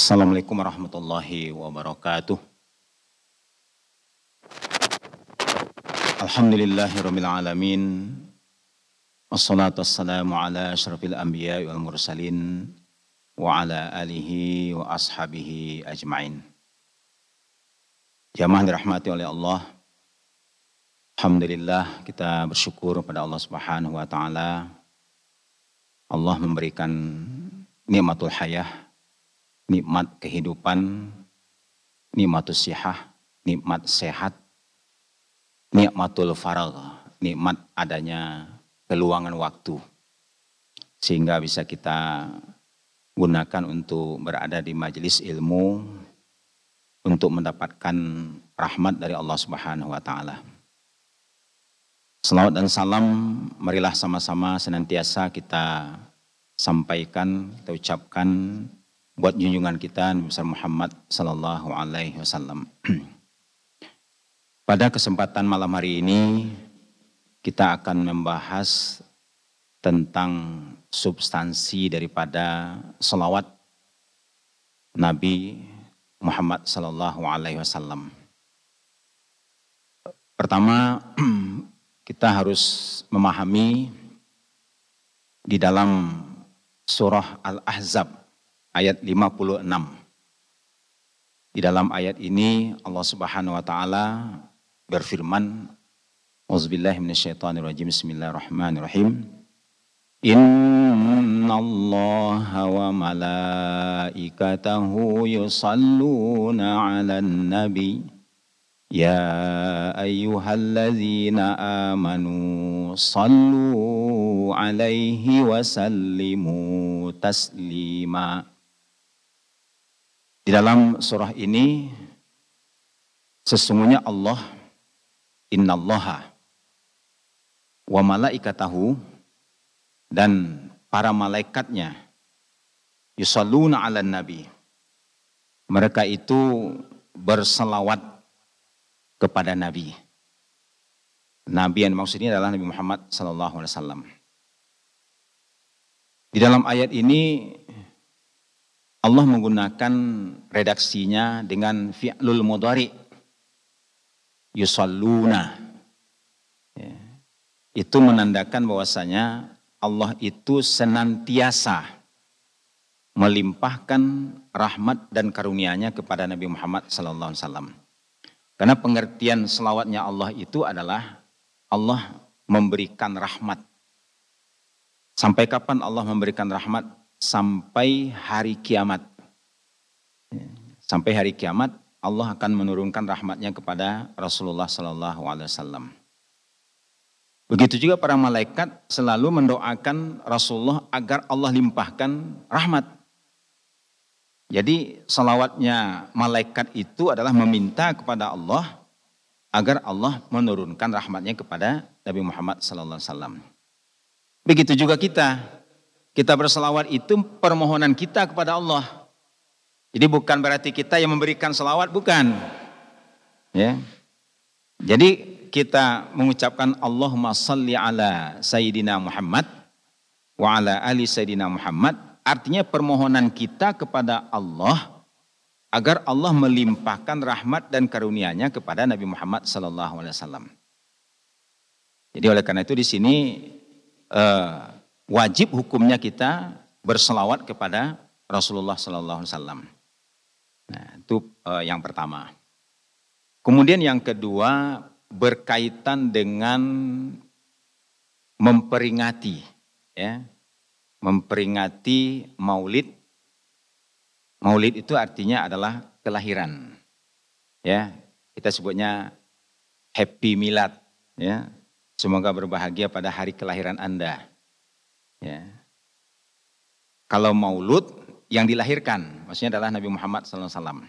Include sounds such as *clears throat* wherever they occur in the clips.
Assalamualaikum warahmatullahi wabarakatuh. Alhamdulillahirabbil alamin. Wassalatu wassalamu ala asyrafil anbiya wal mursalin wa ala alihi wa ashabihi ajmain. Jamaah dirahmati oleh Allah. Alhamdulillah kita bersyukur pada Allah Subhanahu wa taala. Allah memberikan nikmatul hayah, nikmat kehidupan, nikmatul sihah, nikmat sehat, nikmatul farag, nikmat adanya keluangan waktu. Sehingga bisa kita gunakan untuk berada di majelis ilmu untuk mendapatkan rahmat dari Allah Subhanahu wa taala. Selawat dan salam marilah sama-sama senantiasa kita sampaikan, kita ucapkan buat junjungan kita Nabi Muhammad sallallahu alaihi wasallam. *clears throat* Pada kesempatan malam hari ini kita akan membahas tentang substansi daripada selawat Nabi Muhammad sallallahu alaihi wasallam. Pertama, *clears throat* kita harus memahami di dalam surah Al-Ahzab ayat 56. Di dalam ayat ini Allah Subhanahu wa taala berfirman Auzubillahi minasyaitonirrajim. Bismillahirrahmanirrahim. Inna Allah wa malaikatahu yusalluna 'alan nabi. Ya ayyuhalladzina amanu sallu 'alaihi wa sallimu taslima. Di dalam surah ini sesungguhnya Allah innallaha wa malaikatahu dan para malaikatnya yusalluna ala nabi. Mereka itu berselawat kepada Nabi. Nabi yang maksudnya adalah Nabi Muhammad sallallahu alaihi wasallam. Di dalam ayat ini Allah menggunakan redaksinya dengan fi'lul mudhari yusalluna itu menandakan bahwasanya Allah itu senantiasa melimpahkan rahmat dan karunia-Nya kepada Nabi Muhammad sallallahu alaihi wasallam. Karena pengertian selawatnya Allah itu adalah Allah memberikan rahmat. Sampai kapan Allah memberikan rahmat? Sampai hari kiamat. Sampai hari kiamat Allah akan menurunkan rahmatnya kepada Rasulullah sallallahu alaihi wasallam. Begitu juga para malaikat selalu mendoakan Rasulullah agar Allah limpahkan rahmat. Jadi salawatnya malaikat itu adalah meminta kepada Allah agar Allah menurunkan rahmatnya kepada Nabi Muhammad sallallahu alaihi wasallam. Begitu juga kita. Kita berselawat itu permohonan kita kepada Allah. Jadi bukan berarti kita yang memberikan selawat, bukan. Ya. Jadi kita mengucapkan Allahumma salli ala Sayyidina Muhammad wa ala ali Sayyidina Muhammad artinya permohonan kita kepada Allah agar Allah melimpahkan rahmat dan karunia-Nya kepada Nabi Muhammad sallallahu alaihi wasallam. Jadi oleh karena itu di sini uh, wajib hukumnya kita berselawat kepada Rasulullah sallallahu alaihi wasallam. Nah, itu uh, yang pertama. Kemudian yang kedua, berkaitan dengan memperingati ya. Memperingati maulid. Maulid itu artinya adalah kelahiran ya. Kita sebutnya happy milad ya. Semoga berbahagia pada hari kelahiran Anda ya kalau maulud yang dilahirkan maksudnya adalah Nabi Muhammad SAW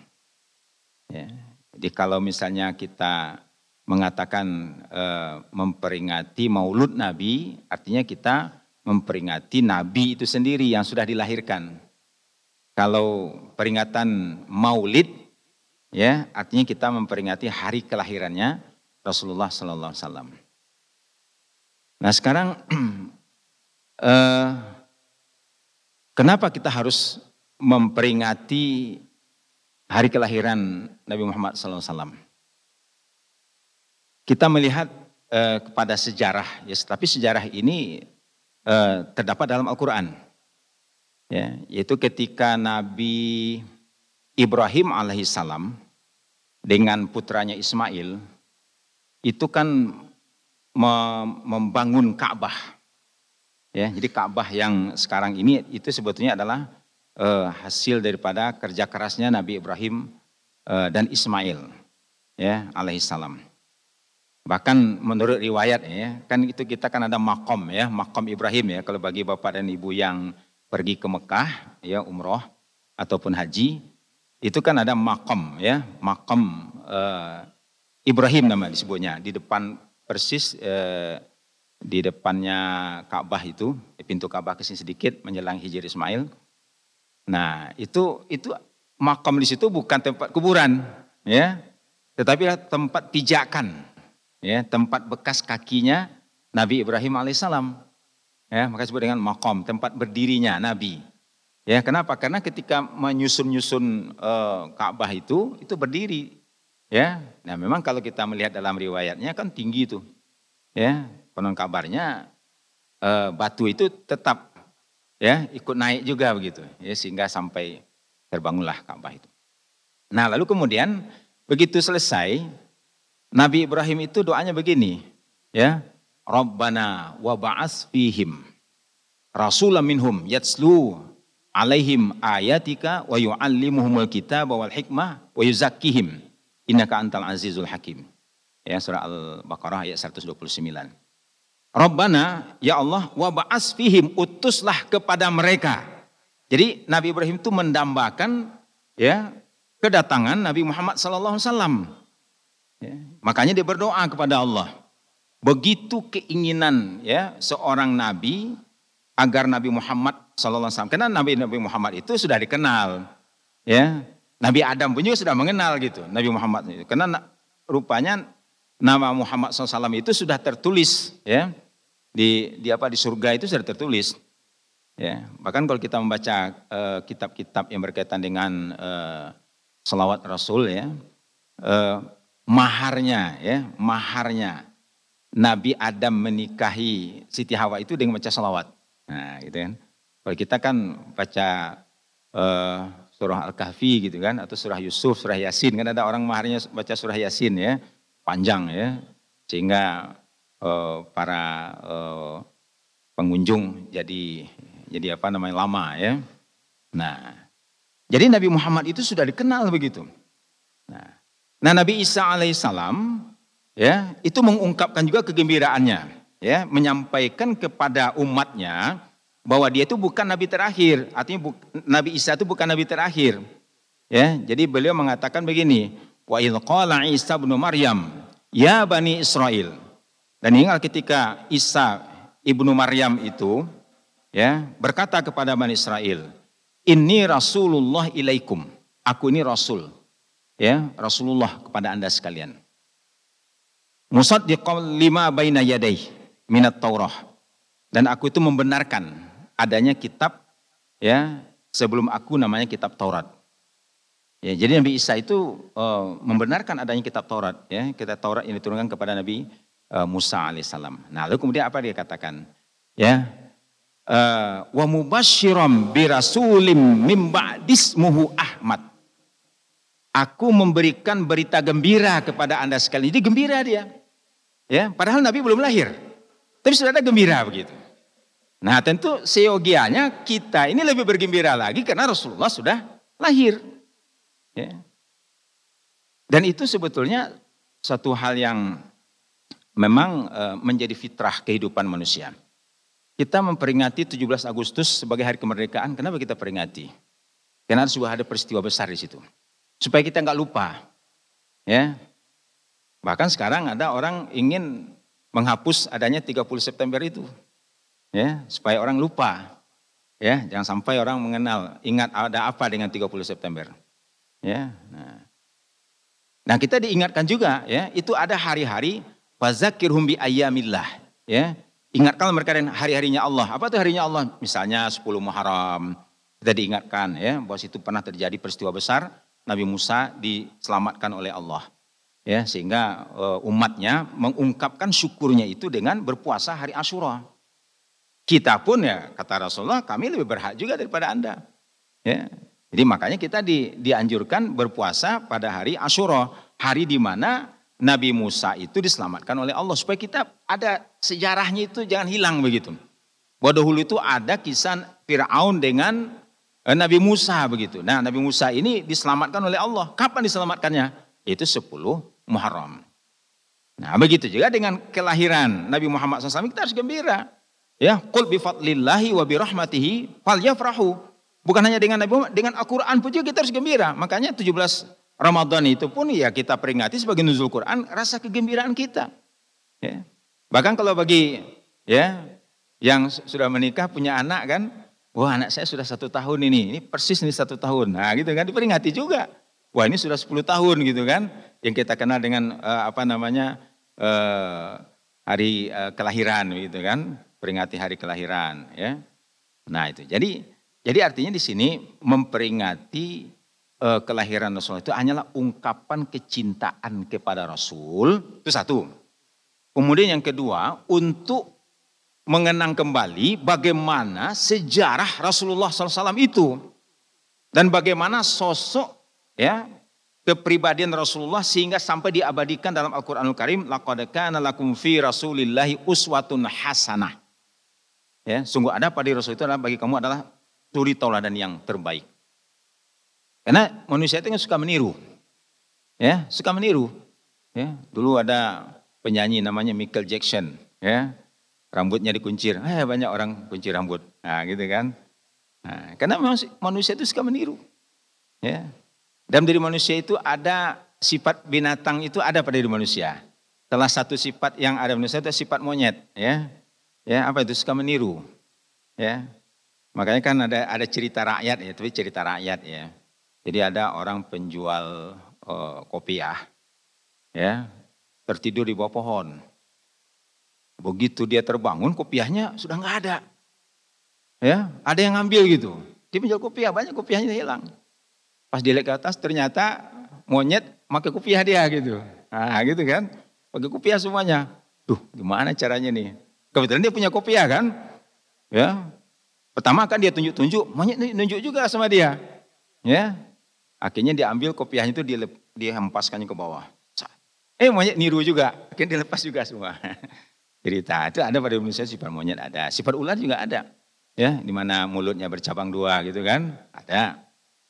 ya jadi kalau misalnya kita mengatakan e, memperingati maulud Nabi, artinya kita memperingati Nabi itu sendiri yang sudah dilahirkan. Kalau peringatan maulid, ya artinya kita memperingati hari kelahirannya Rasulullah Wasallam. Nah sekarang, *clears throat* e, kenapa kita harus memperingati hari kelahiran Nabi Muhammad SAW. Kita melihat eh, kepada sejarah, ya, tapi sejarah ini eh, terdapat dalam Al-Quran. Ya, yaitu ketika Nabi Ibrahim alaihissalam dengan putranya Ismail itu kan membangun Ka'bah. Ya, jadi Ka'bah yang sekarang ini itu sebetulnya adalah uh, hasil daripada kerja kerasnya Nabi Ibrahim uh, dan Ismail ya alaihissalam. Bahkan menurut riwayat ya, kan itu kita kan ada makom ya, makom Ibrahim ya kalau bagi bapak dan ibu yang pergi ke Mekah ya umroh ataupun haji itu kan ada makom ya, makom uh, Ibrahim nama disebutnya di depan persis uh, di depannya Ka'bah itu, di pintu Ka'bah ke sini sedikit menjelang Hijri Ismail. Nah, itu itu makam di situ bukan tempat kuburan, ya. Tetapi tempat pijakan, ya, tempat bekas kakinya Nabi Ibrahim alaihissalam. Ya, maka disebut dengan makam, tempat berdirinya Nabi. Ya, kenapa? Karena ketika menyusun-nyusun uh, Ka'bah itu, itu berdiri. Ya, nah memang kalau kita melihat dalam riwayatnya kan tinggi itu. Ya, konon kabarnya e, batu itu tetap ya ikut naik juga begitu ya sehingga sampai terbangunlah Ka'bah itu. Nah, lalu kemudian begitu selesai Nabi Ibrahim itu doanya begini, ya. Rabbana wa ba'as fihim rasulam minhum yatslu alaihim ayatika wa yu'allimuhumul kitaba wal hikmah wa yuzakkihim innaka antal azizul hakim. Ya surah Al-Baqarah ayat 129. Rabbana, ya Allah, wa ba'as fihim, utuslah kepada mereka. Jadi Nabi Ibrahim itu mendambakan ya kedatangan Nabi Muhammad sallallahu alaihi. Ya, makanya dia berdoa kepada Allah. Begitu keinginan ya seorang nabi agar Nabi Muhammad sallallahu alaihi wasallam karena Nabi Nabi Muhammad itu sudah dikenal. Ya. Nabi Adam pun juga sudah mengenal gitu Nabi Muhammad itu. Karena rupanya nama Muhammad SAW itu sudah tertulis ya di di apa di surga itu sudah tertulis. Ya bahkan kalau kita membaca eh, kitab-kitab uh, yang berkaitan dengan uh, selawat Rasul ya uh, maharnya ya maharnya Nabi Adam menikahi Siti Hawa itu dengan baca selawat. Nah gitu kan. Kalau kita kan baca uh, surah Al-Kahfi gitu kan atau surah Yusuf surah Yasin kan ada orang maharnya baca surah Yasin ya panjang ya sehingga uh, para uh, pengunjung jadi jadi apa namanya lama ya. Nah, jadi Nabi Muhammad itu sudah dikenal begitu. Nah, nah Nabi Isa alaihissalam ya itu mengungkapkan juga kegembiraannya ya menyampaikan kepada umatnya bahwa dia itu bukan nabi terakhir artinya bu, Nabi Isa itu bukan nabi terakhir ya jadi beliau mengatakan begini Wa qala Isa bin Maryam, ya Bani Israel. Dan ingat ketika Isa ibnu Maryam itu ya berkata kepada Bani Israel, "Ini Rasulullah ilaikum." Aku ini Rasul. Ya, Rasulullah kepada Anda sekalian. Musaddiqan lima baina yadai minat Taurah. Dan aku itu membenarkan adanya kitab ya sebelum aku namanya kitab Taurat. Ya, jadi Nabi Isa itu uh, membenarkan adanya kitab Taurat, ya, kitab Taurat yang diturunkan kepada Nabi uh, Musa alaihissalam. Nah, lalu kemudian apa dia katakan? Ya, uh, wa mubasyiram bi rasulim mim ba'dismuhu Ahmad. Aku memberikan berita gembira kepada Anda sekalian. Jadi gembira dia. Ya, padahal Nabi belum lahir. Tapi sudah ada gembira begitu. Nah, tentu seyogianya kita ini lebih bergembira lagi karena Rasulullah sudah lahir. Ya. Dan itu sebetulnya satu hal yang memang uh, menjadi fitrah kehidupan manusia. Kita memperingati 17 Agustus sebagai hari kemerdekaan. Kenapa kita peringati? Karena sudah ada peristiwa besar di situ. Supaya kita nggak lupa. Ya. Bahkan sekarang ada orang ingin menghapus adanya 30 September itu. Ya, supaya orang lupa. Ya, jangan sampai orang mengenal, ingat ada apa dengan 30 September. Ya. Nah. nah, kita diingatkan juga ya, itu ada hari-hari fazakirhum bi ayyamillah, ya. Ingatkan mereka dengan hari-harinya Allah. Apa itu harinya Allah? Misalnya 10 Muharram, Kita diingatkan ya bahwa itu pernah terjadi peristiwa besar Nabi Musa diselamatkan oleh Allah. Ya, sehingga uh, umatnya mengungkapkan syukurnya itu dengan berpuasa hari Asyura. Kita pun ya kata Rasulullah kami lebih berhak juga daripada Anda. Ya. Jadi makanya kita di, dianjurkan berpuasa pada hari Asyura, hari di mana Nabi Musa itu diselamatkan oleh Allah supaya kita ada sejarahnya itu jangan hilang begitu. Bahwa dahulu itu ada kisah Firaun dengan Eh, Nabi Musa begitu. Nah Nabi Musa ini diselamatkan oleh Allah. Kapan diselamatkannya? Itu 10 Muharram. Nah begitu juga dengan kelahiran Nabi Muhammad SAW kita harus gembira. Ya, qul bi fadlillahi wa bi rahmatihi falyafrahu. Bukan hanya dengan Nabi Muhammad, dengan Al-Qur'an pun juga kita harus gembira. Makanya 17 Ramadan itu pun ya kita peringati sebagai nuzul Quran rasa kegembiraan kita. Ya. Bahkan kalau bagi ya yang sudah menikah punya anak kan Wah anak saya sudah satu tahun ini, ini persis ini satu tahun. Nah gitu kan diperingati juga. Wah ini sudah 10 tahun gitu kan. Yang kita kenal dengan uh, apa namanya uh, hari uh, kelahiran gitu kan. Peringati hari kelahiran ya. Nah itu jadi jadi artinya di sini memperingati kelahiran Rasul itu hanyalah ungkapan kecintaan kepada Rasul. Itu satu. Kemudian yang kedua untuk mengenang kembali bagaimana sejarah Rasulullah SAW itu dan bagaimana sosok ya kepribadian Rasulullah sehingga sampai diabadikan dalam Al-Qur'anul Karim laqad kana lakum fi rasulillahi uswatun hasanah. Ya, sungguh ada pada Rasul itu adalah bagi kamu adalah suri tauladan yang terbaik. Karena manusia itu suka meniru. Ya, suka meniru. Ya, dulu ada penyanyi namanya Michael Jackson, ya rambutnya dikuncir. Eh banyak orang kuncir rambut. Nah gitu kan. Nah, karena manusia itu suka meniru. Ya. Dalam diri manusia itu ada sifat binatang itu ada pada diri manusia. Salah satu sifat yang ada manusia itu sifat monyet, ya. Ya, apa itu suka meniru. Ya. Makanya kan ada ada cerita rakyat ya, tapi cerita rakyat ya. Jadi ada orang penjual uh, kopiah ya, tertidur di bawah pohon. Begitu dia terbangun, kopiahnya sudah nggak ada. Ya, ada yang ngambil gitu. Dia menjual kopiah, banyak kopiahnya hilang. Pas dia lihat ke atas, ternyata monyet pakai kopiah dia gitu. Nah gitu kan, pakai kopiah semuanya. Tuh, gimana caranya nih? Kebetulan dia punya kopiah kan? Ya, pertama kan dia tunjuk-tunjuk, monyet nunjuk juga sama dia. Ya, akhirnya diambil kopiahnya itu dihempaskannya ke bawah. Eh monyet niru juga, akhirnya dilepas juga semua. *laughs* cerita. Itu ada pada manusia sifat monyet ada. Sifat ular juga ada. Ya, di mana mulutnya bercabang dua gitu kan? Ada.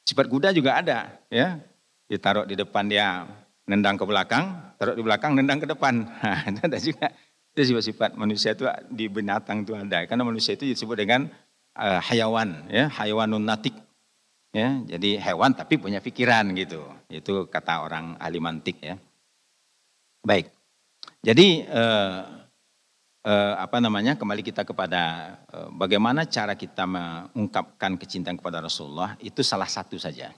Sifat kuda juga ada, ya. Ditaruh di depan dia nendang ke belakang, taruh di belakang nendang ke depan. *laughs* Nah, itu ada juga. Itu sifat-sifat manusia itu di binatang itu ada. Karena manusia itu disebut dengan uh, hayawan, ya, hayawanun natik. Ya, jadi hewan tapi punya pikiran gitu. Itu kata orang ahli mantik ya. Baik. Jadi uh, eh, apa namanya kembali kita kepada eh, bagaimana cara kita mengungkapkan kecintaan kepada Rasulullah itu salah satu saja.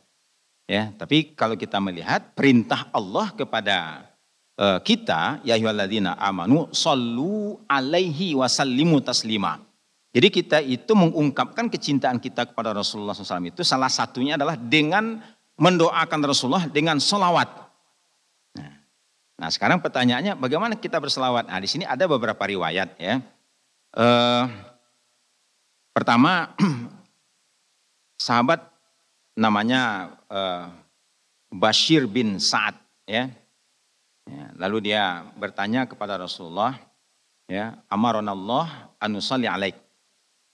Ya, tapi kalau kita melihat perintah Allah kepada eh, kita ya amanu sallu alaihi wasallimu taslima. Jadi kita itu mengungkapkan kecintaan kita kepada Rasulullah SAW itu salah satunya adalah dengan mendoakan Rasulullah dengan solawat. Nah sekarang pertanyaannya bagaimana kita berselawat? Nah di sini ada beberapa riwayat ya. Uh, pertama *clears throat* sahabat namanya uh, Bashir bin Sa'ad ya. ya. Lalu dia bertanya kepada Rasulullah ya, amaronallah anusali alaik.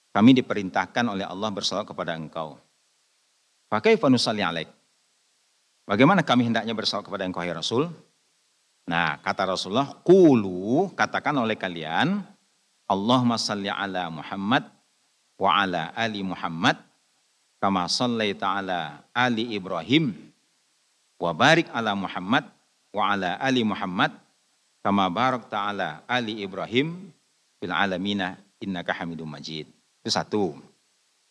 Kami diperintahkan oleh Allah bersalawat kepada engkau. Pakai fanusali alaik. Bagaimana kami hendaknya bersalawat kepada engkau ya Rasul? Nah, kata Rasulullah, "Qulu," katakan oleh kalian, Allahumma salli ala Muhammad wa ala ali Muhammad kama sallaita ala ali Ibrahim wa barik ala Muhammad wa ala ali Muhammad kama barak ta'ala ali Ibrahim fil alamina innaka Hamidum Majid. Itu satu.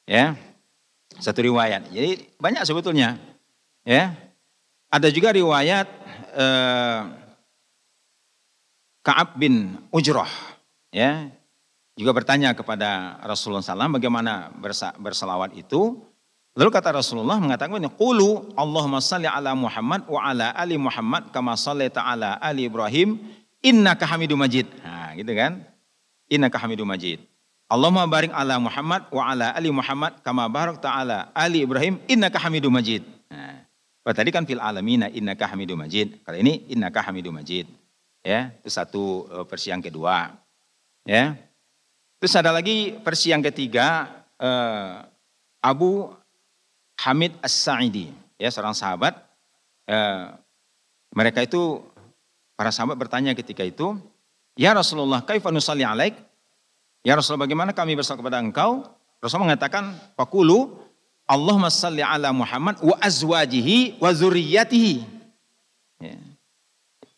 Ya. Satu riwayat. Jadi banyak sebetulnya. Ya. Ada juga riwayat eh, Ka'ab bin Ujrah ya juga bertanya kepada Rasulullah SAW bagaimana bersalawat itu Lalu kata Rasulullah mengatakan Qulu Allahumma salli ala Muhammad wa ala ali Muhammad kama sallaita ala ali Ibrahim innaka Hamidum Majid. Nah, gitu kan? Innaka Hamidum Majid. Allahumma barik ala Muhammad wa ala ali Muhammad kama barak ta'ala ali Ibrahim innaka Hamidum Majid. Nah, tadi kan fil alamina innaka Hamidum Majid. Kali ini innaka Hamidum Majid. Ya, itu satu eh, versi yang kedua. Ya. Terus ada lagi versi yang ketiga uh, Abu Hamid As-Sa'idi, ya seorang sahabat. Uh, mereka itu para sahabat bertanya ketika itu, "Ya Rasulullah, kaifa nusalli alaik?" Ya Rasulullah, bagaimana kami bersalat kepada engkau? Rasulullah mengatakan, "Faqulu Allahumma salli ala Muhammad wa azwajihi wa zurriyyatihi." Ya.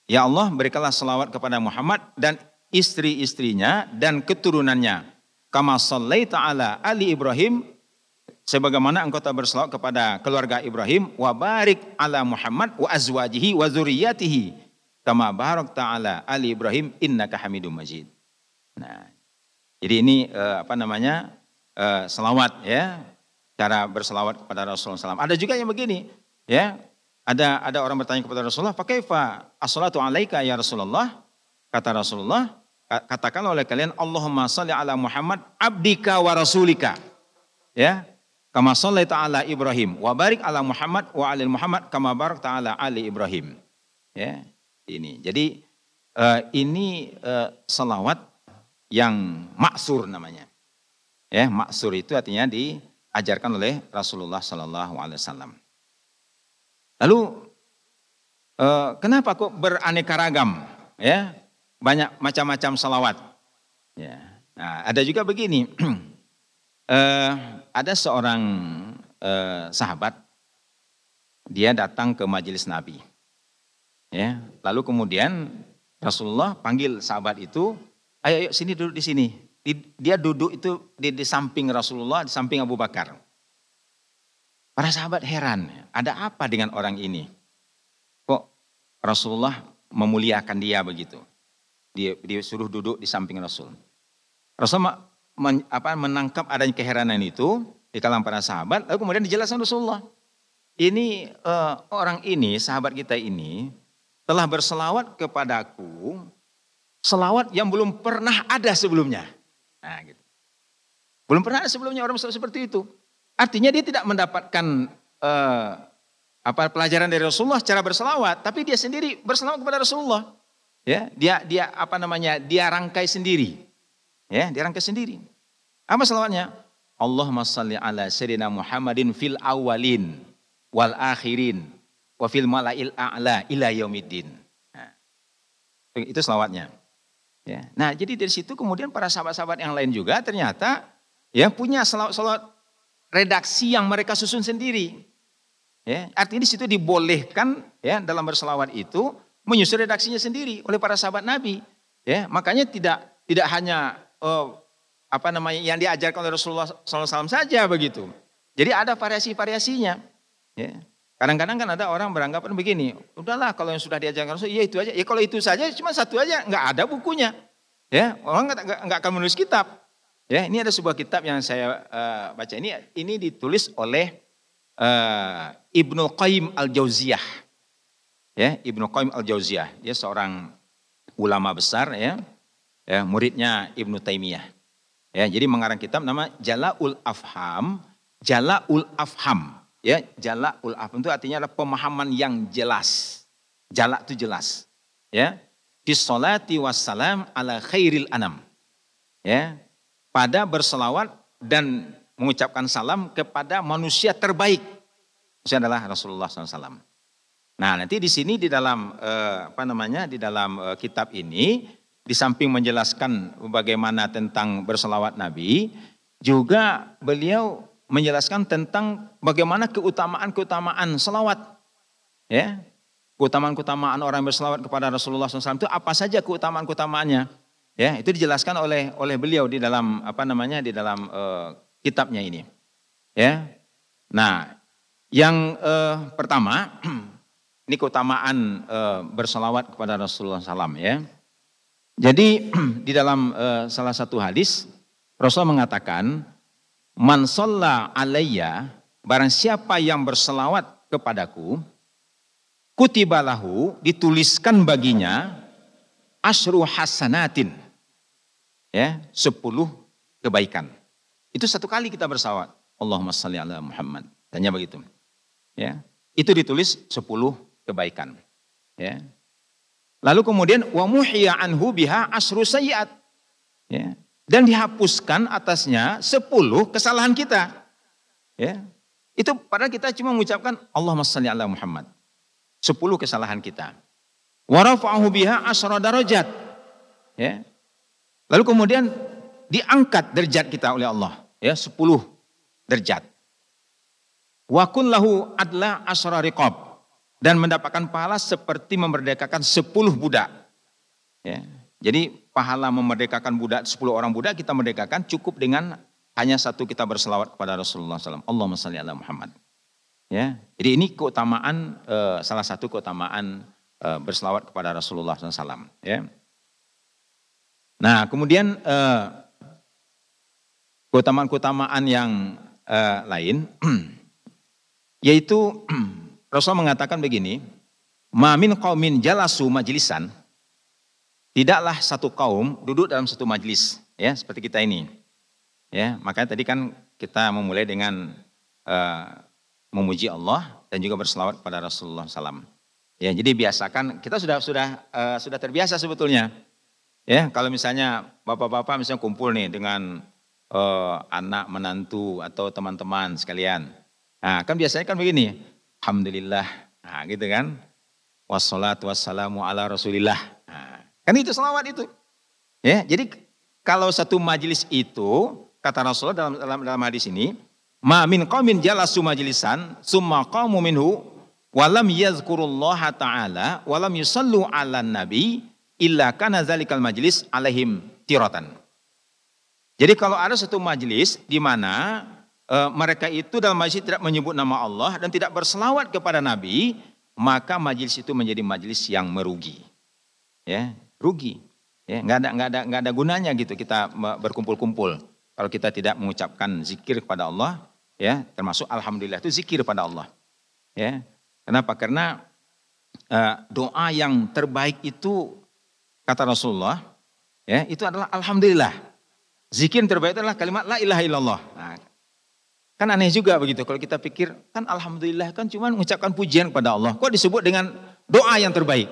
ya Allah, berikanlah selawat kepada Muhammad dan istri-istrinya dan keturunannya. Kama sallaita ala Ali Ibrahim sebagaimana engkau telah berselawat kepada keluarga Ibrahim wa barik ala Muhammad wa azwajihi wa zuriyatihi kama barak ta'ala ali Ibrahim innaka Hamidum Majid. Nah, jadi ini uh, apa namanya? Uh, selawat ya, cara berselawat kepada Rasulullah SAW. Ada juga yang begini, ya. Ada ada orang bertanya kepada Rasulullah, "Pakai fa as-salatu alaika ya Rasulullah?" Kata Rasulullah, katakan oleh kalian Allahumma salli ala Muhammad abdika wa rasulika. Ya. Kama salli ta'ala Ibrahim wa barik ala Muhammad wa alil Muhammad kama barak ta'ala ali Ibrahim. Ya. Ini. Jadi uh, ini uh, selawat yang maksur namanya. Ya, maksur itu artinya diajarkan oleh Rasulullah sallallahu alaihi wasallam. Lalu uh, kenapa kok beraneka ragam? Ya, banyak macam-macam salawat. Ya. Nah, ada juga begini, uh, *clears throat* ada seorang uh, sahabat, dia datang ke majelis Nabi. Ya, lalu kemudian Rasulullah panggil sahabat itu, ayo, ayo sini duduk di sini. Dia duduk itu di, di samping Rasulullah, di samping Abu Bakar. Para sahabat heran, ada apa dengan orang ini? Kok Rasulullah memuliakan dia begitu? Dia, dia suruh duduk di samping Rasul. Rasul men, apa, menangkap adanya keheranan itu di kalangan para sahabat, lalu kemudian dijelaskan Rasulullah. Ini uh, orang ini, sahabat kita ini, telah berselawat kepadaku, selawat yang belum pernah ada sebelumnya. Nah, gitu. Belum pernah ada sebelumnya orang seperti itu. Artinya dia tidak mendapatkan uh, apa pelajaran dari Rasulullah secara berselawat, tapi dia sendiri berselawat kepada Rasulullah. Ya, dia dia apa namanya? Dia rangkai sendiri. Ya, dia rangkai sendiri. Apa selawatnya? Allahumma salli ala sayyidina Muhammadin fil awalin wal akhirin wa fil malail a'la ila yaumiddin. Nah, itu selawatnya. Ya. Nah, jadi dari situ kemudian para sahabat-sahabat yang lain juga ternyata ya punya selawat-selawat redaksi yang mereka susun sendiri. Ya, artinya di situ dibolehkan ya dalam berselawat itu menyusun redaksinya sendiri oleh para sahabat Nabi. Ya, makanya tidak tidak hanya oh, apa namanya yang diajarkan oleh Rasulullah SAW saja begitu. Jadi ada variasi-variasinya. Ya. Kadang-kadang kan ada orang beranggapan begini, udahlah kalau yang sudah diajarkan Rasul, ya itu aja. Ya kalau itu saja cuma satu aja, nggak ada bukunya. Ya, orang nggak, akan menulis kitab. Ya, ini ada sebuah kitab yang saya uh, baca ini, ini ditulis oleh uh, Ibnu Qayyim al Jauziyah ya Ibnu Qayyim al-Jauziyah dia seorang ulama besar ya ya muridnya Ibnu Taimiyah ya jadi mengarang kitab nama Jalaul Afham Jalaul Afham ya Jalaul Afham itu artinya adalah pemahaman yang jelas. Jala itu jelas. Ya. Bisolati wassalam ala khairil anam. Ya. Pada berselawat dan mengucapkan salam kepada manusia terbaik. Itu adalah Rasulullah SAW Nah, nanti di sini di dalam eh, apa namanya? di dalam eh, kitab ini di samping menjelaskan bagaimana tentang berselawat Nabi, juga beliau menjelaskan tentang bagaimana keutamaan-keutamaan selawat. Ya, keutamaan-keutamaan orang berselawat kepada Rasulullah SAW itu apa saja keutamaan-keutamaannya. Ya, itu dijelaskan oleh oleh beliau di dalam apa namanya di dalam uh, kitabnya ini. Ya, nah yang uh, pertama *clears throat* Ini keutamaan e, bersalawat kepada Rasulullah SAW ya. Jadi *clears throat* di dalam e, salah satu hadis Rasul mengatakan man sholla alayya barang siapa yang berselawat kepadaku, kutibalahu dituliskan baginya asru hasanatin. Ya, sepuluh kebaikan. Itu satu kali kita bersalawat. Allahumma salli ala Muhammad. Tanya begitu. Ya, itu ditulis sepuluh kebaikan. Ya. Lalu kemudian wa muhya anhu biha asru sayyiat. Ya. Dan dihapuskan atasnya sepuluh kesalahan kita. Ya. Itu padahal kita cuma mengucapkan Allahumma salli ala Muhammad. Sepuluh kesalahan kita. Wa rafa'ahu biha asra darajat. Ya. Lalu kemudian diangkat derajat kita oleh Allah. Ya, sepuluh derajat. Wa kun lahu adla asra dan mendapatkan pahala seperti memerdekakan 10 budak. Ya. Jadi pahala memerdekakan budak 10 orang budak kita merdekakan cukup dengan hanya satu kita berselawat kepada Rasulullah SAW. Allahumma salli ala Muhammad. Ya, jadi ini keutamaan uh, salah satu keutamaan uh, berselawat kepada Rasulullah SAW. Ya. Nah kemudian uh, keutamaan-keutamaan yang lain *clears throat* yaitu *clears throat* Rasul mengatakan begini, Mamin kaumin jalasu majlisan, tidaklah satu kaum duduk dalam satu majlis, ya seperti kita ini. Ya, makanya tadi kan kita memulai dengan uh, memuji Allah dan juga berselawat kepada Rasulullah SAW. Ya, jadi biasakan kita sudah sudah uh, sudah terbiasa sebetulnya. Ya, kalau misalnya bapak-bapak misalnya kumpul nih dengan uh, anak menantu atau teman-teman sekalian. Nah, kan biasanya kan begini, Alhamdulillah. Nah, gitu kan. Wassalatu wassalamu ala rasulillah. Kan itu selawat itu. Ya, jadi kalau satu majelis itu, kata Rasulullah dalam, dalam, dalam hadis ini, Ma min qawmin jalasu majlisan, summa qamu minhu, walam yazkurullaha ta'ala, walam yusallu ala nabi, illa kana zalikal majlis alaihim tiratan. Jadi kalau ada satu majlis di mana Eh, mereka itu dalam majlis tidak menyebut nama Allah dan tidak berselawat kepada Nabi, maka majlis itu menjadi majlis yang merugi. Ya, rugi. Ya, nggak ada nggak ada nggak ada gunanya gitu kita berkumpul-kumpul kalau kita tidak mengucapkan zikir kepada Allah, ya, termasuk alhamdulillah itu zikir pada Allah. Ya. Kenapa? Karena uh, doa yang terbaik itu kata Rasulullah, ya, itu adalah alhamdulillah. Zikir yang terbaik adalah kalimat la ilaha illallah. Nah, Kan aneh juga begitu kalau kita pikir kan alhamdulillah kan cuma mengucapkan pujian kepada Allah. Kok disebut dengan doa yang terbaik?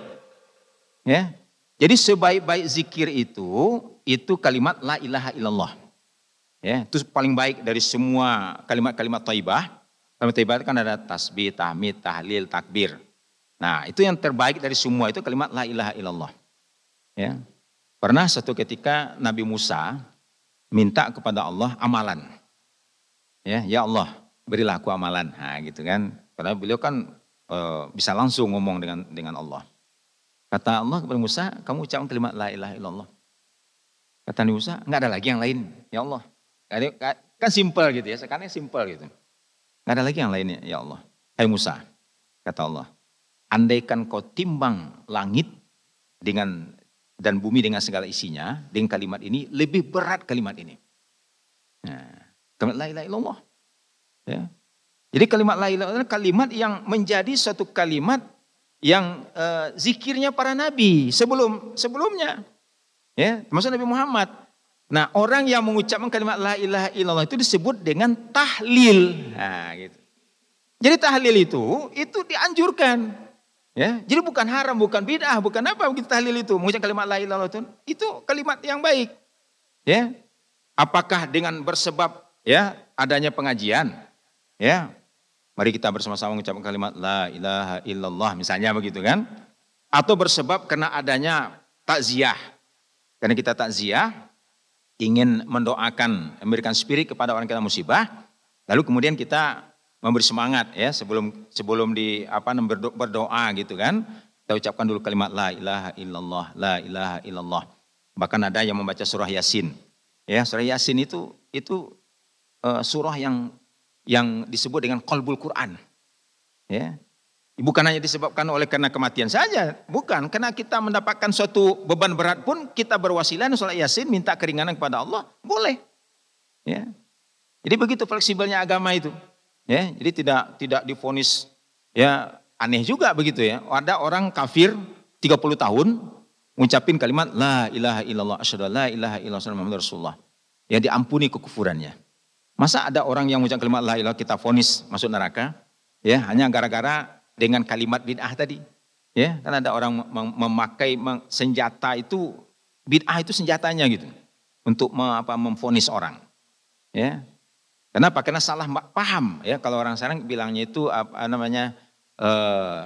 Ya. Jadi sebaik-baik zikir itu itu kalimat la ilaha illallah. Ya, itu paling baik dari semua kalimat-kalimat thaibah. Kalimat thaibah kan ada tasbih, tahmid, tahlil, takbir. Nah, itu yang terbaik dari semua itu kalimat la ilaha illallah. Ya. Pernah satu ketika Nabi Musa minta kepada Allah amalan. Ya, ya Allah, berilah aku amalan. Nah, gitu kan. Karena beliau kan e, bisa langsung ngomong dengan dengan Allah. Kata Allah kepada Musa, kamu ucapkan kalimat la ilaha illallah. Kata Nabi Musa, enggak ada lagi yang lain. Ya Allah. Kan simpel gitu ya, sekarang simpel gitu. Enggak ada lagi yang lainnya, ya Allah. Hai Musa, kata Allah. Andaikan kau timbang langit dengan dan bumi dengan segala isinya, dengan kalimat ini, lebih berat kalimat ini. Nah, Kalimat la ilaha illallah. Ya. Jadi kalimat la ilaha illallah kalimat yang menjadi suatu kalimat yang uh, zikirnya para nabi sebelum sebelumnya. Ya, termasuk Nabi Muhammad. Nah, orang yang mengucapkan kalimat la ilaha illallah itu disebut dengan tahlil. Nah, gitu. Jadi tahlil itu itu dianjurkan. Ya, jadi bukan haram, bukan bid'ah, bukan apa begitu tahlil itu. Mengucapkan kalimat la ilaha itu, itu kalimat yang baik. Ya. Apakah dengan bersebab ya adanya pengajian ya mari kita bersama-sama mengucapkan kalimat la ilaha illallah misalnya begitu kan? Atau bersebab karena adanya takziah. Karena kita takziah ingin mendoakan memberikan spirit kepada orang kita musibah lalu kemudian kita memberi semangat ya sebelum sebelum di apa berdoa gitu kan? Kita ucapkan dulu kalimat la ilaha illallah la ilaha illallah. Bahkan ada yang membaca surah yasin. Ya surah yasin itu itu uh, surah yang yang disebut dengan kolbul Quran. Ya. Bukan hanya disebabkan oleh karena kematian saja, bukan. Karena kita mendapatkan suatu beban berat pun kita berwasilah sholat yasin minta keringanan kepada Allah, boleh. Ya. Jadi begitu fleksibelnya agama itu. Ya, jadi tidak tidak difonis ya aneh juga begitu ya. Ada orang kafir 30 tahun ngucapin kalimat la ilaha illallah asyhadu la ilaha illallah Muhammad Rasulullah. Ya diampuni kekufurannya. Masa ada orang yang mengucapkan kalimat la ilaha kita fonis masuk neraka? Ya, hanya gara-gara dengan kalimat bid'ah tadi. Ya, kan ada orang memakai senjata itu bid'ah itu senjatanya gitu untuk apa memfonis orang. Ya, Kenapa? Karena salah paham ya kalau orang sekarang bilangnya itu apa namanya eh,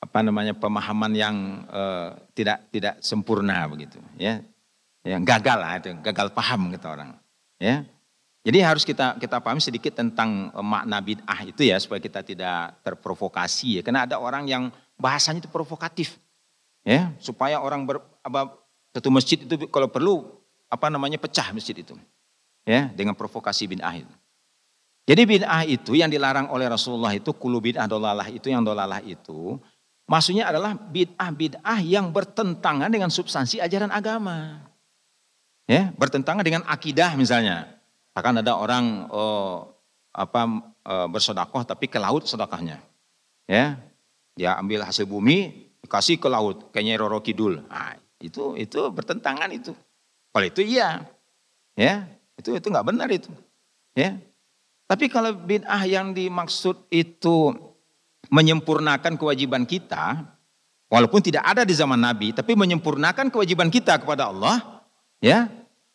apa namanya pemahaman yang eh, tidak tidak sempurna begitu ya. Yang gagal lah itu, gagal paham gitu orang. Ya. Jadi harus kita kita paham sedikit tentang eh, makna bid'ah itu ya supaya kita tidak terprovokasi ya. Karena ada orang yang bahasanya itu provokatif. Ya, supaya orang ber, apa, satu masjid itu kalau perlu apa namanya pecah masjid itu ya dengan provokasi bid'ah itu. Jadi bid'ah itu yang dilarang oleh Rasulullah itu kulu bid'ah dolalah itu yang dolalah itu maksudnya adalah bid'ah-bid'ah yang bertentangan dengan substansi ajaran agama. Ya, bertentangan dengan akidah misalnya. Akan ada orang oh, apa oh, bersodakoh tapi ke laut sedekahnya. Ya. Dia ambil hasil bumi dikasih ke laut kayaknya Roro Kidul. Nah, itu itu bertentangan itu. Kalau itu iya. Ya, itu itu nggak benar itu. Ya. Tapi kalau bid'ah yang dimaksud itu menyempurnakan kewajiban kita, walaupun tidak ada di zaman Nabi, tapi menyempurnakan kewajiban kita kepada Allah, ya.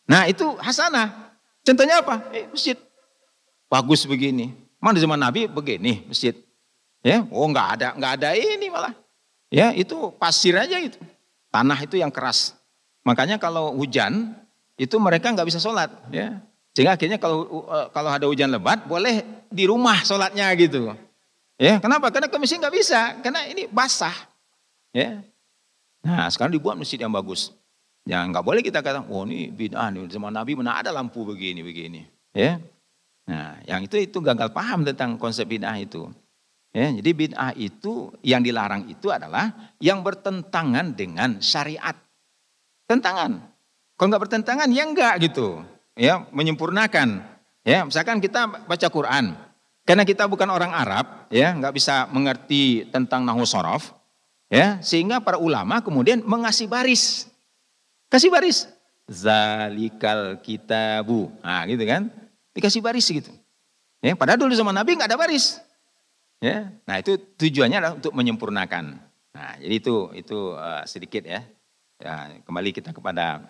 Nah, itu hasanah. Contohnya apa? Eh, masjid. Bagus begini. Mana di zaman Nabi begini masjid. Ya, oh nggak ada, nggak ada ini malah. Ya, itu pasir aja itu. Tanah itu yang keras. Makanya kalau hujan itu mereka nggak bisa sholat ya sehingga akhirnya kalau uh, kalau ada hujan lebat boleh di rumah sholatnya gitu ya kenapa karena ke masjid nggak bisa karena ini basah ya nah sekarang dibuat masjid yang bagus ya nggak boleh kita kata oh ini bid'ah nih zaman Nabi mana ada lampu begini begini ya nah yang itu itu gagal paham tentang konsep bid'ah itu ya jadi bid'ah itu yang dilarang itu adalah yang bertentangan dengan syariat tentangan kalau nggak bertentangan ya enggak gitu. Ya, menyempurnakan. Ya, misalkan kita baca Quran. Karena kita bukan orang Arab, ya, nggak bisa mengerti tentang nahu sorof, ya, sehingga para ulama kemudian mengasih baris. Kasih baris. Zalikal kitabu. Nah, gitu kan? Dikasih baris gitu. Ya, padahal dulu zaman Nabi nggak ada baris. Ya, nah itu tujuannya adalah untuk menyempurnakan. Nah, jadi itu itu uh, sedikit ya. ya. Kembali kita kepada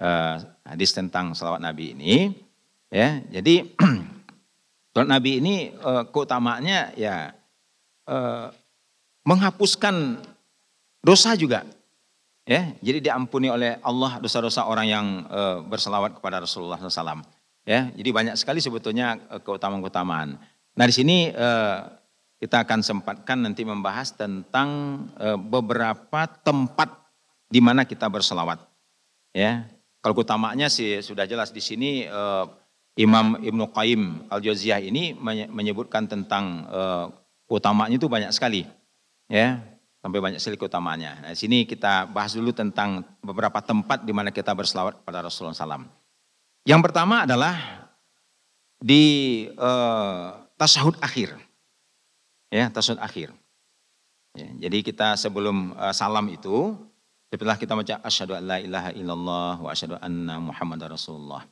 uh, hadis tentang salawat Nabi ini. Ya, jadi *clears throat* salawat Nabi ini uh, keutamaannya ya uh, menghapuskan dosa juga. Ya, jadi diampuni oleh Allah dosa-dosa orang yang uh, berselawat kepada Rasulullah SAW. Ya, jadi banyak sekali sebetulnya keutamaan-keutamaan. Nah di sini uh, kita akan sempatkan nanti membahas tentang uh, beberapa tempat di mana kita berselawat. Ya, kalau utamanya sih sudah jelas di sini uh, Imam Ibnu Qayyim Al-Jauziyah ini menyebutkan tentang uh, utamanya itu banyak sekali. Ya, sampai banyak sekali keutamaannya. Nah, sini kita bahas dulu tentang beberapa tempat di mana kita berselawat kepada Rasulullah SAW. Yang pertama adalah di uh, tasahud akhir. Ya, tasahud akhir. Ya, jadi kita sebelum uh, salam itu setelah kita baca asyhadu an la ilaha illallah wa asyhadu anna muhammadar rasulullah.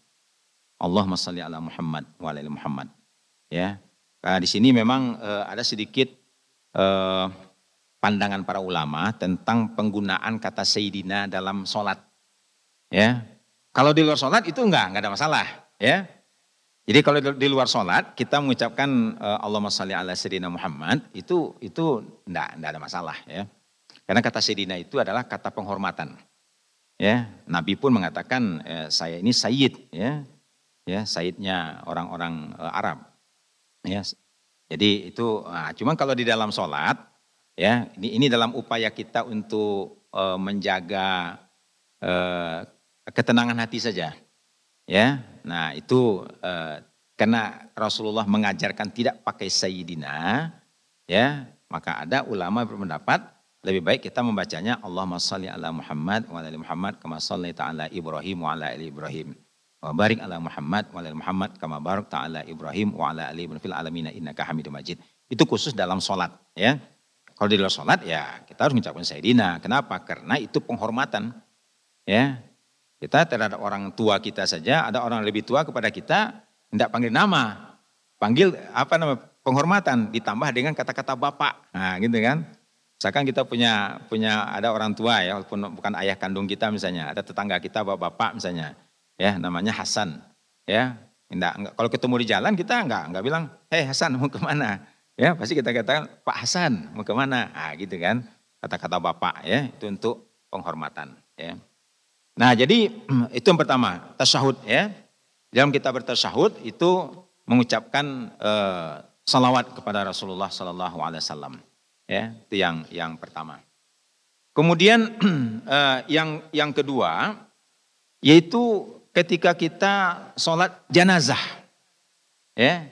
Allahumma salli ala Muhammad wa ala Muhammad. Ya. Nah, di sini memang uh, ada sedikit uh, pandangan para ulama tentang penggunaan kata sayyidina dalam sholat. Ya. Kalau di luar sholat itu enggak, enggak ada masalah. Ya. Jadi kalau di luar sholat kita mengucapkan uh, Allahumma salli ala sayyidina Muhammad itu itu enggak, enggak ada masalah ya. Karena kata Sayyidina itu adalah kata penghormatan. Ya, Nabi pun mengatakan eh, saya ini Sayyid, ya, ya Sayyidnya orang-orang eh, Arab. Ya, jadi itu, nah, cuma kalau di dalam sholat, ya ini, ini dalam upaya kita untuk eh, menjaga eh, ketenangan hati saja. Ya, nah itu eh, karena Rasulullah mengajarkan tidak pakai Sayyidina, ya maka ada ulama berpendapat lebih baik kita membacanya Allahumma salli ala Muhammad wa ala Muhammad kama salli ta'ala Ibrahim wa ala ali Ibrahim. Wa barik ala Muhammad wa ala Muhammad kama barak ta'ala Ibrahim wa ala ali fil alamin innaka Hamidum Majid. Itu khusus dalam sholat ya. Kalau di luar sholat ya kita harus mengucapkan Sayyidina. Kenapa? Karena itu penghormatan. Ya, kita terhadap orang tua kita saja, ada orang lebih tua kepada kita, tidak panggil nama. Panggil apa nama penghormatan ditambah dengan kata-kata bapak. Nah, gitu kan. Misalkan kita punya punya ada orang tua ya, walaupun bukan ayah kandung kita misalnya, ada tetangga kita bapak-bapak misalnya, ya namanya Hasan, ya. Enggak, enggak, kalau ketemu di jalan kita enggak enggak bilang, hei Hasan mau ke mana? Ya pasti kita katakan Pak Hasan mau ke mana? Ah gitu kan, kata-kata bapak ya itu untuk penghormatan. Ya. Nah jadi *clears throat* itu yang pertama, tasyahud ya. Dalam kita bertasyahud itu mengucapkan eh, salawat kepada Rasulullah Sallallahu Alaihi Wasallam. Ya, itu yang yang pertama. Kemudian *clears throat* eh, yang yang kedua yaitu ketika kita sholat jenazah. Ya,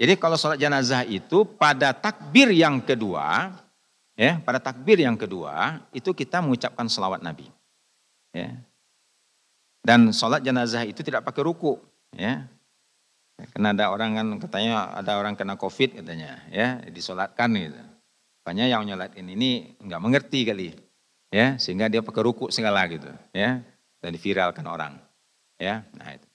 jadi kalau sholat jenazah itu pada takbir yang kedua, ya, pada takbir yang kedua itu kita mengucapkan salawat Nabi. Ya, dan sholat jenazah itu tidak pakai ruku. Ya. Karena ada orang kan katanya ada orang kena covid katanya ya disolatkan gitu. Makanya yang nyolatin ini nggak mengerti kali ya sehingga dia pakai ruku segala gitu ya dan diviralkan orang ya nah itu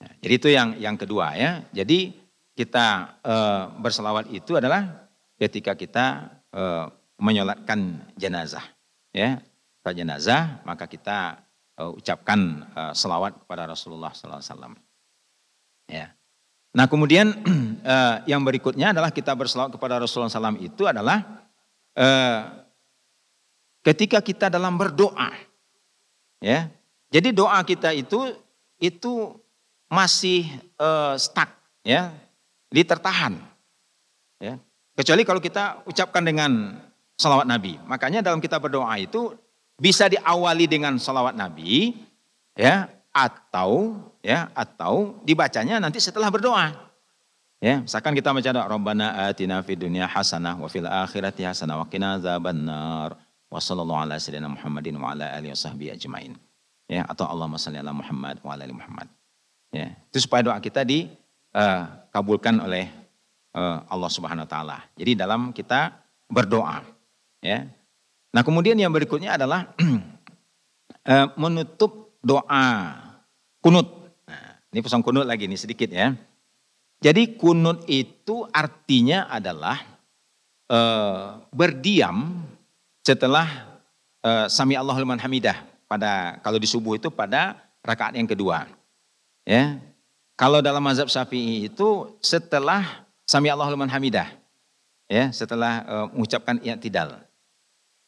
nah, jadi itu yang yang kedua ya jadi kita e, berselawat itu adalah ketika kita e, menyolatkan jenazah ya jenazah maka kita uh, ucapkan uh, selawat kepada Rasulullah SAW. Ya. Nah kemudian uh, *clears throat* yang berikutnya adalah kita berselawat kepada Rasulullah SAW itu adalah uh, ketika kita dalam berdoa. Ya, jadi doa kita itu itu masih uh, stuck, ya, jadi tertahan. Ya. Kecuali kalau kita ucapkan dengan salawat Nabi. Makanya dalam kita berdoa itu bisa diawali dengan salawat Nabi, ya, atau ya, atau dibacanya nanti setelah berdoa. Ya, misalkan kita baca doa Rabbana atina fid dunya hasanah wa fil akhirati hasanah wa qina azabannar wa sallallahu ala sayyidina Muhammadin wa ala alihi wasahbihi ajmain. Ya, atau Allahumma shalli ala Muhammad wa ala ali Muhammad. Ya, itu supaya doa kita dikabulkan uh, oleh uh, Allah Subhanahu wa taala. Jadi dalam kita berdoa, ya. Nah kemudian yang berikutnya adalah *clears throat* eh, menutup doa kunut. Nah, ini pesan kunut lagi nih sedikit ya. Jadi kunut itu artinya adalah uh, berdiam setelah uh, sami Allahul liman hamidah pada kalau di subuh itu pada rakaat yang kedua. Ya. Kalau dalam mazhab Syafi'i itu setelah sami Allahul liman hamidah. Ya, setelah uh, mengucapkan i'tidal.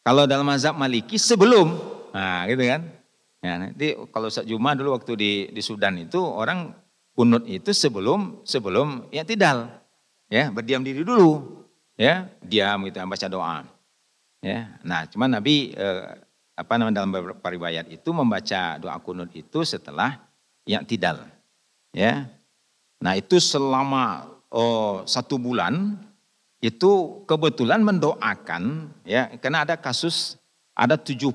Kalau dalam mazhab Maliki sebelum, nah gitu kan. Ya, nanti kalau saat Juma dulu waktu di di Sudan itu orang kunut itu sebelum sebelum ya tidal. Ya, berdiam diri dulu. Ya, diam gitu baca doa. Ya. Nah, cuman Nabi eh, apa namanya dalam beberapa riwayat itu membaca doa kunut itu setelah yang tidal. Ya. Nah, itu selama oh, satu bulan itu kebetulan mendoakan ya karena ada kasus ada 70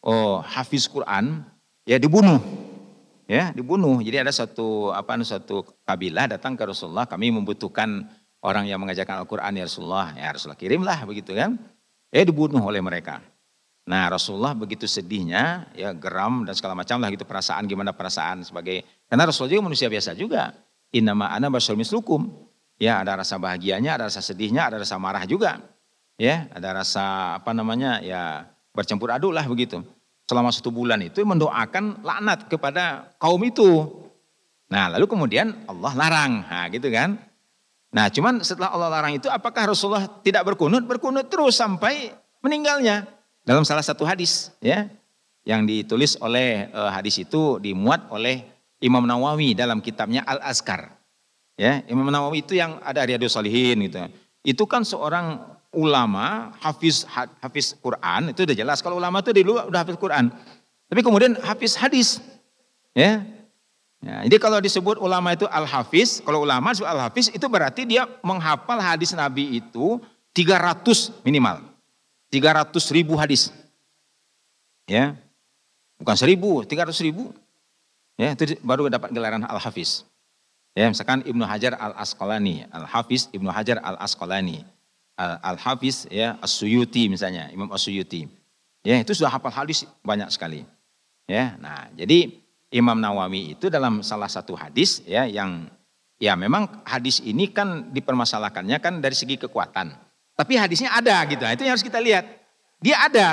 oh, hafiz Quran ya dibunuh. Ya dibunuh. Jadi ada satu apa satu kabilah datang ke Rasulullah kami membutuhkan orang yang mengajarkan Al-Quran ya Rasulullah. Ya Rasulullah kirimlah begitu kan. Ya dibunuh oleh mereka. Nah Rasulullah begitu sedihnya ya geram dan segala macam lah gitu perasaan gimana perasaan sebagai karena Rasulullah juga manusia biasa juga inama ana basyarun mislukum Ya, ada rasa bahagianya, ada rasa sedihnya, ada rasa marah juga. Ya, ada rasa apa namanya? Ya, bercampur aduk lah begitu. Selama satu bulan itu mendoakan laknat kepada kaum itu. Nah, lalu kemudian Allah larang, nah, gitu kan? Nah, cuman setelah Allah larang itu, apakah Rasulullah tidak berkunut? Berkunut terus sampai meninggalnya. Dalam salah satu hadis, ya, yang ditulis oleh uh, hadis itu dimuat oleh Imam Nawawi dalam kitabnya Al Azkar. Ya, Imam Nawawi itu yang ada Riyadus Salihin gitu. Itu kan seorang ulama, hafiz hafiz Quran, itu udah jelas kalau ulama itu dulu udah hafiz Quran. Tapi kemudian hafiz hadis. Ya. ya jadi kalau disebut ulama itu al-hafiz, kalau ulama disebut al-hafiz itu berarti dia menghafal hadis Nabi itu 300 minimal. 300 ribu hadis. Ya. Bukan seribu, 300 ribu. Ya, itu baru dapat gelaran Al-Hafiz. Ya, misalkan Ibnu Hajar Al-Asqalani, Al-Hafiz Ibnu Hajar Al-Asqalani, Al-Hafiz ya As-Suyuti misalnya, Imam As-Suyuti. Ya, itu sudah hafal hadis banyak sekali. Ya, nah, jadi Imam Nawawi itu dalam salah satu hadis ya yang ya memang hadis ini kan dipermasalahkannya kan dari segi kekuatan. Tapi hadisnya ada gitu. Nah, itu yang harus kita lihat. Dia ada.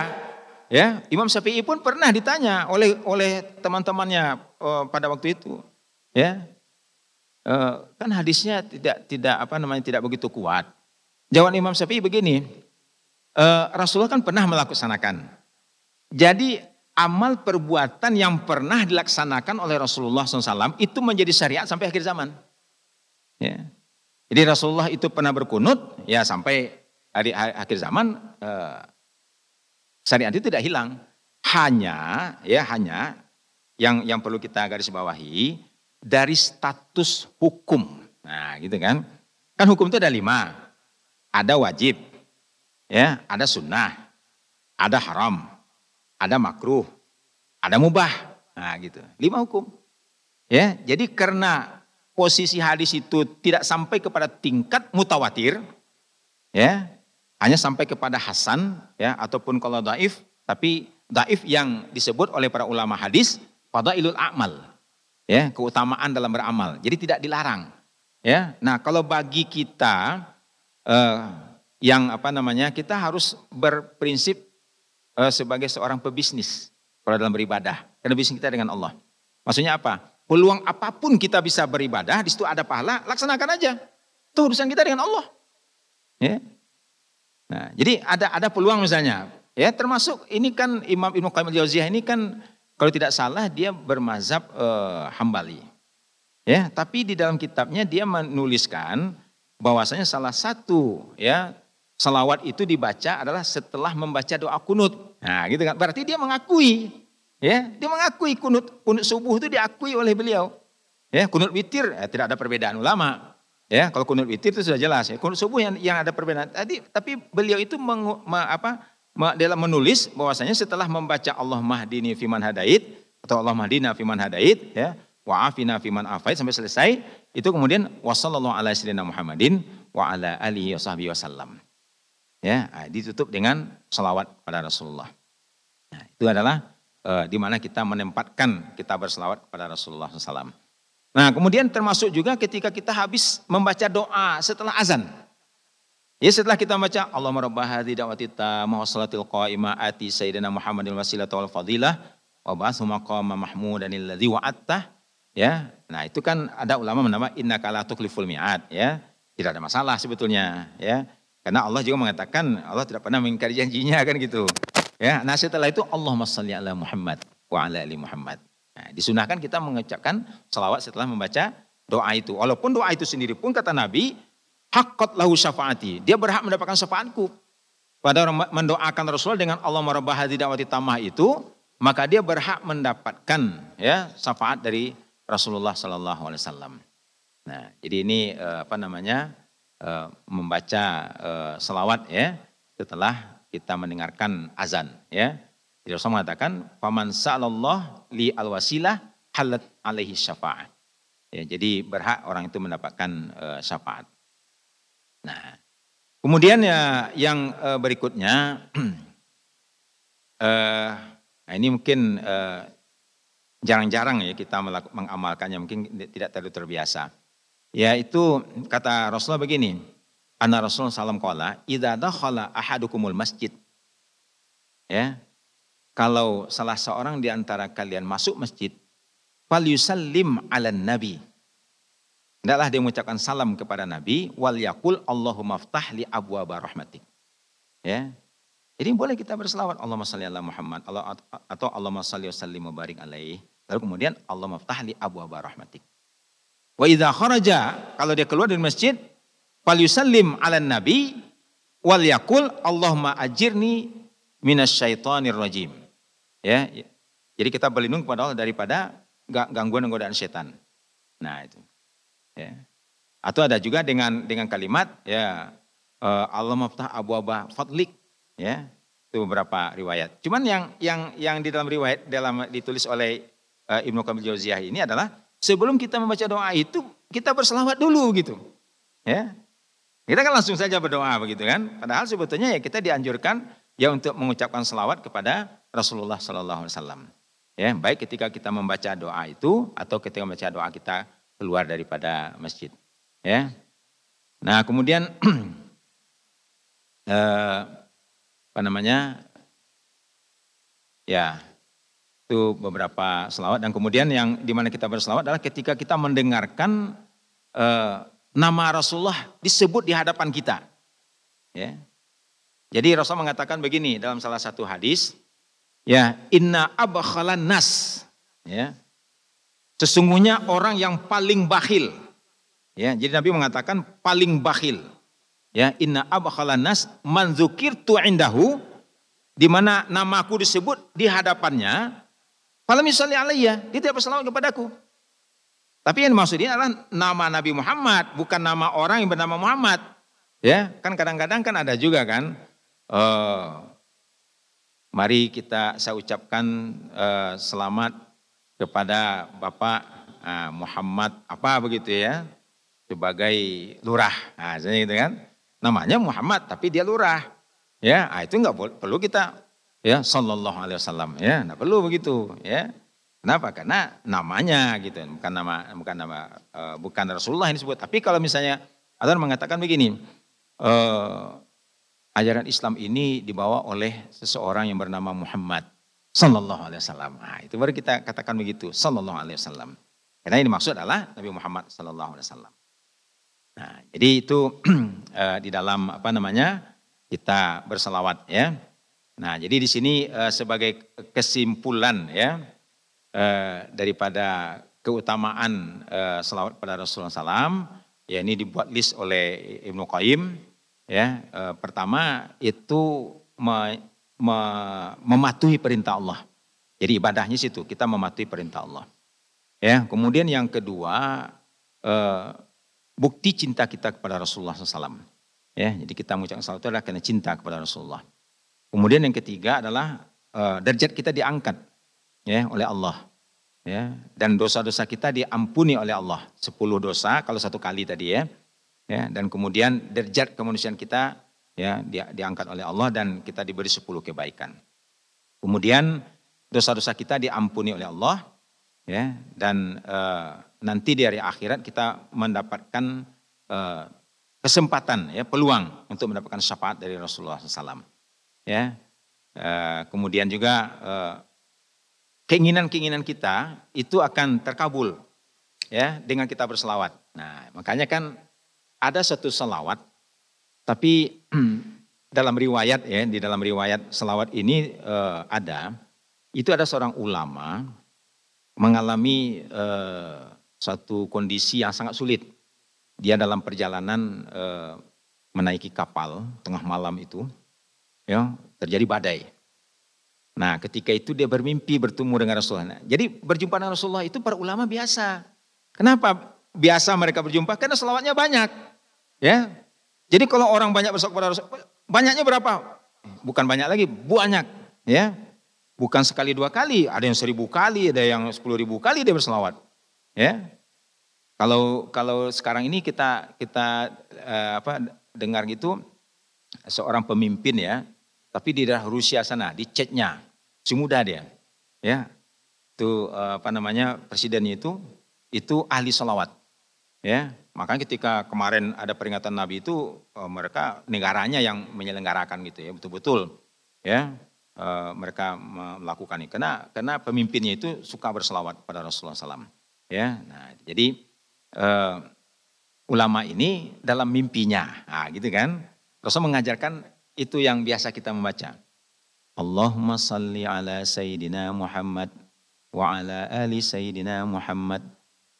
Ya, Imam Syafi'i pun pernah ditanya oleh oleh teman-temannya uh, pada waktu itu. Ya. Uh, kan hadisnya tidak tidak apa namanya tidak begitu kuat. Jawaban Imam Syafi'i begini. Uh, Rasulullah kan pernah melaksanakan. Jadi amal perbuatan yang pernah dilaksanakan oleh Rasulullah SAW itu menjadi syariat sampai akhir zaman. Ya. Jadi Rasulullah itu pernah berkunut ya sampai hari, hari akhir zaman uh, syariat itu tidak hilang. Hanya ya hanya yang yang perlu kita garis bawahi dari status hukum. Nah, gitu kan? Kan hukum itu ada lima. Ada wajib, ya, ada sunnah, ada haram, ada makruh, ada mubah. Nah, gitu. Lima hukum. Ya, jadi karena posisi hadis itu tidak sampai kepada tingkat mutawatir, ya, hanya sampai kepada hasan ya ataupun kalau daif tapi daif yang disebut oleh para ulama hadis pada ilul amal ya keutamaan dalam beramal. Jadi tidak dilarang ya. Nah kalau bagi kita eh, yang apa namanya kita harus berprinsip eh, sebagai seorang pebisnis kalau dalam beribadah karena bisnis kita dengan Allah. Maksudnya apa? Peluang apa pun kita bisa beribadah di situ ada pahala laksanakan aja. Itu urusan kita dengan Allah ya Nah, jadi ada ada peluang misalnya, ya termasuk ini kan Imam Ibnu Qayyim al-Jauziyah ini kan kalau tidak salah dia bermazhab uh, Hambali. Ya, tapi di dalam kitabnya dia menuliskan bahwasanya salah satu ya salawat itu dibaca adalah setelah membaca doa kunut. Nah, gitu kan. Berarti dia mengakui ya, dia mengakui kunut kunut subuh itu diakui oleh beliau. Ya, kunut witir ya, tidak ada perbedaan ulama. Ya, kalau kunut witir itu sudah jelas ya. Kunut subuh yang, yang ada perbedaan. Tadi tapi beliau itu meng, ma, apa, ma, dalam menulis bahwasanya setelah membaca Allah mahdini fiman hadait atau Allah mahdina fiman hadait ya, wa afina fiman afait sampai selesai, itu kemudian wasallallahu ala sayyidina Muhammadin wa ala alihi wasahbihi wasallam. Ya, nah, ditutup dengan salawat pada Rasulullah. Nah, itu adalah uh, di mana kita menempatkan kita berselawat kepada Rasulullah SAW. Nah kemudian termasuk juga ketika kita habis membaca doa setelah azan. Ya setelah kita baca Allahumma rabbah hadhi da'wati tamah wa qa'imah ati sayyidina Muhammadil wasilah wal fadilah wa ba'athu maqama mahmudan wa'attah. Ya, nah itu kan ada ulama menama inna kala tukliful mi'ad ya. Tidak ada masalah sebetulnya ya. Karena Allah juga mengatakan Allah tidak pernah mengingkari janjinya kan gitu. Ya, nah setelah itu Allahumma salli ala Muhammad wa ala ali Muhammad. Nah, disunahkan kita mengucapkan salawat setelah membaca doa itu. Walaupun doa itu sendiri pun kata Nabi, hakot lahu syafaati. Dia berhak mendapatkan syafaatku. Pada mendoakan Rasul dengan Allah merubah hati dawati tamah itu, maka dia berhak mendapatkan ya syafaat dari Rasulullah Sallallahu Alaihi Wasallam. Nah, jadi ini eh, apa namanya eh, membaca eh, selawat ya setelah kita mendengarkan azan ya. Jadi Rasul mengatakan, "Faman sa'alallah li alwasilah halat alaihi syafa'at." Ya, jadi berhak orang itu mendapatkan uh, syafaat. Nah, kemudian ya yang uh, berikutnya, uh, *clears throat* nah ini mungkin jarang-jarang uh, ya kita mengamalkannya, mungkin tidak terlalu terbiasa. Yaitu kata Rasulullah begini, Anna Rasulullah SAW kala, idha dakhala ahadukumul masjid. Ya, kalau salah seorang di antara kalian masuk masjid, fal yusallim ala nabi. Hendaklah dia mengucapkan salam kepada Nabi, wal yakul Allahumma ftah li abwaba rahmatik. Ya. Jadi boleh kita berselawat Allahumma salli ala Muhammad Allah, atau Allahumma salli wa sallim barik alaih. Lalu kemudian Allahumma ftah li abwaba rahmatik. Wa idza kharaja, kalau dia keluar dari masjid, fal yusallim ala nabi wal yakul Allahumma ajirni minasyaitonir rajim. Ya, ya, jadi kita berlindung kepada Allah daripada gangguan dan godaan setan. Nah itu. Ya. Atau ada juga dengan dengan kalimat ya uh, Allah maftah abu abah fadlik ya itu beberapa riwayat. Cuman yang yang yang di dalam riwayat dalam ditulis oleh uh, Ibnu Kamil Jauziyah ini adalah sebelum kita membaca doa itu kita berselawat dulu gitu. Ya. Kita kan langsung saja berdoa begitu kan. Padahal sebetulnya ya kita dianjurkan ya untuk mengucapkan selawat kepada Rasulullah Sallallahu Alaihi Wasallam. Ya, baik ketika kita membaca doa itu atau ketika membaca doa kita keluar daripada masjid. Ya. Nah, kemudian *clears throat* eh, apa namanya? Ya, itu beberapa selawat dan kemudian yang di mana kita berselawat adalah ketika kita mendengarkan eh, nama Rasulullah disebut di hadapan kita. Ya. Jadi Rasul mengatakan begini dalam salah satu hadis, ya inna abakhalan nas, ya sesungguhnya orang yang paling bakhil. Ya, jadi Nabi mengatakan paling bakhil. Ya, inna abakhalan nas manzukir tu indahu di mana namaku disebut di hadapannya Falam yusalli alaiya, dia tidak bersalawat kepadaku. Tapi yang dimaksudnya adalah nama Nabi Muhammad, bukan nama orang yang bernama Muhammad. Ya, kan kadang-kadang kan ada juga kan. Uh, mari kita saya ucapkan uh, selamat kepada Bapak uh, Muhammad apa begitu ya, sebagai lurah. Nah, gitu kan. Namanya Muhammad tapi dia lurah. Ya, nah, itu nggak perlu kita ya sallallahu alaihi wasallam ya enggak perlu begitu ya kenapa karena namanya gitu bukan nama bukan nama uh, bukan Rasulullah ini disebut tapi kalau misalnya ada mengatakan begini uh, ajaran Islam ini dibawa oleh seseorang yang bernama Muhammad sallallahu alaihi wasallam. Nah, itu baru kita katakan begitu sallallahu alaihi wasallam. Karena ini maksud adalah Nabi Muhammad sallallahu alaihi wasallam. Nah jadi itu uh, *clears throat* di dalam apa namanya kita berselawat ya. Nah, jadi di sini uh, sebagai kesimpulan ya uh, daripada keutamaan selawat pada Rasulullah SAW, ya ini dibuat list oleh Ibnu Qayyim. Ya, uh, pertama itu me, me, mematuhi perintah Allah. Jadi ibadahnya situ kita mematuhi perintah Allah. Ya, kemudian yang kedua uh, bukti cinta kita kepada Rasulullah SAW. Ya, jadi kita mengucapkan itu adalah karena cinta kepada Rasulullah. Kemudian yang ketiga adalah uh, derajat kita diangkat ya oleh Allah. Ya, dan dosa-dosa kita diampuni oleh Allah. Sepuluh dosa kalau satu kali tadi ya. Ya, dan kemudian derajat kemanusiaan kita ya di, diangkat oleh Allah dan kita diberi sepuluh kebaikan. Kemudian dosa-dosa kita diampuni oleh Allah ya dan uh, nanti di hari akhirat kita mendapatkan uh, kesempatan ya peluang untuk mendapatkan syafaat dari Rasulullah SAW ya eh, kemudian juga keinginan-keinginan kita itu akan terkabul ya dengan kita berselawat. Nah makanya kan ada satu selawat tapi *clears throat* dalam riwayat ya di dalam riwayat selawat ini eh, ada itu ada seorang ulama mengalami eh, satu kondisi yang sangat sulit. Dia dalam perjalanan eh, menaiki kapal tengah malam itu ya terjadi badai. Nah ketika itu dia bermimpi bertemu dengan Rasulullah. Jadi berjumpa dengan Rasulullah itu para ulama biasa. Kenapa biasa mereka berjumpa? Karena selawatnya banyak. Ya. Jadi kalau orang banyak bersolawat kepada Rasulullah, banyaknya berapa? Bukan banyak lagi, banyak. Ya. Bukan sekali dua kali, ada yang seribu kali, ada yang sepuluh ribu kali dia berselawat. Ya. Kalau kalau sekarang ini kita kita uh, apa dengar gitu seorang pemimpin ya tapi di daerah Rusia sana, di Chetnya, si muda dia. Ya, itu eh, apa namanya presidennya itu itu ahli salawat. Ya, makanya ketika kemarin ada peringatan Nabi itu eh, mereka negaranya yang menyelenggarakan gitu ya, betul-betul. Ya, eh, mereka melakukan ini karena karena pemimpinnya itu suka berselawat pada Rasulullah SAW. Ya, nah jadi uh, ulama ini dalam mimpinya, nah, gitu kan. Rasul mengajarkan itu yang biasa kita membaca. Allahumma salli ala Sayyidina Muhammad wa ala ali Sayyidina Muhammad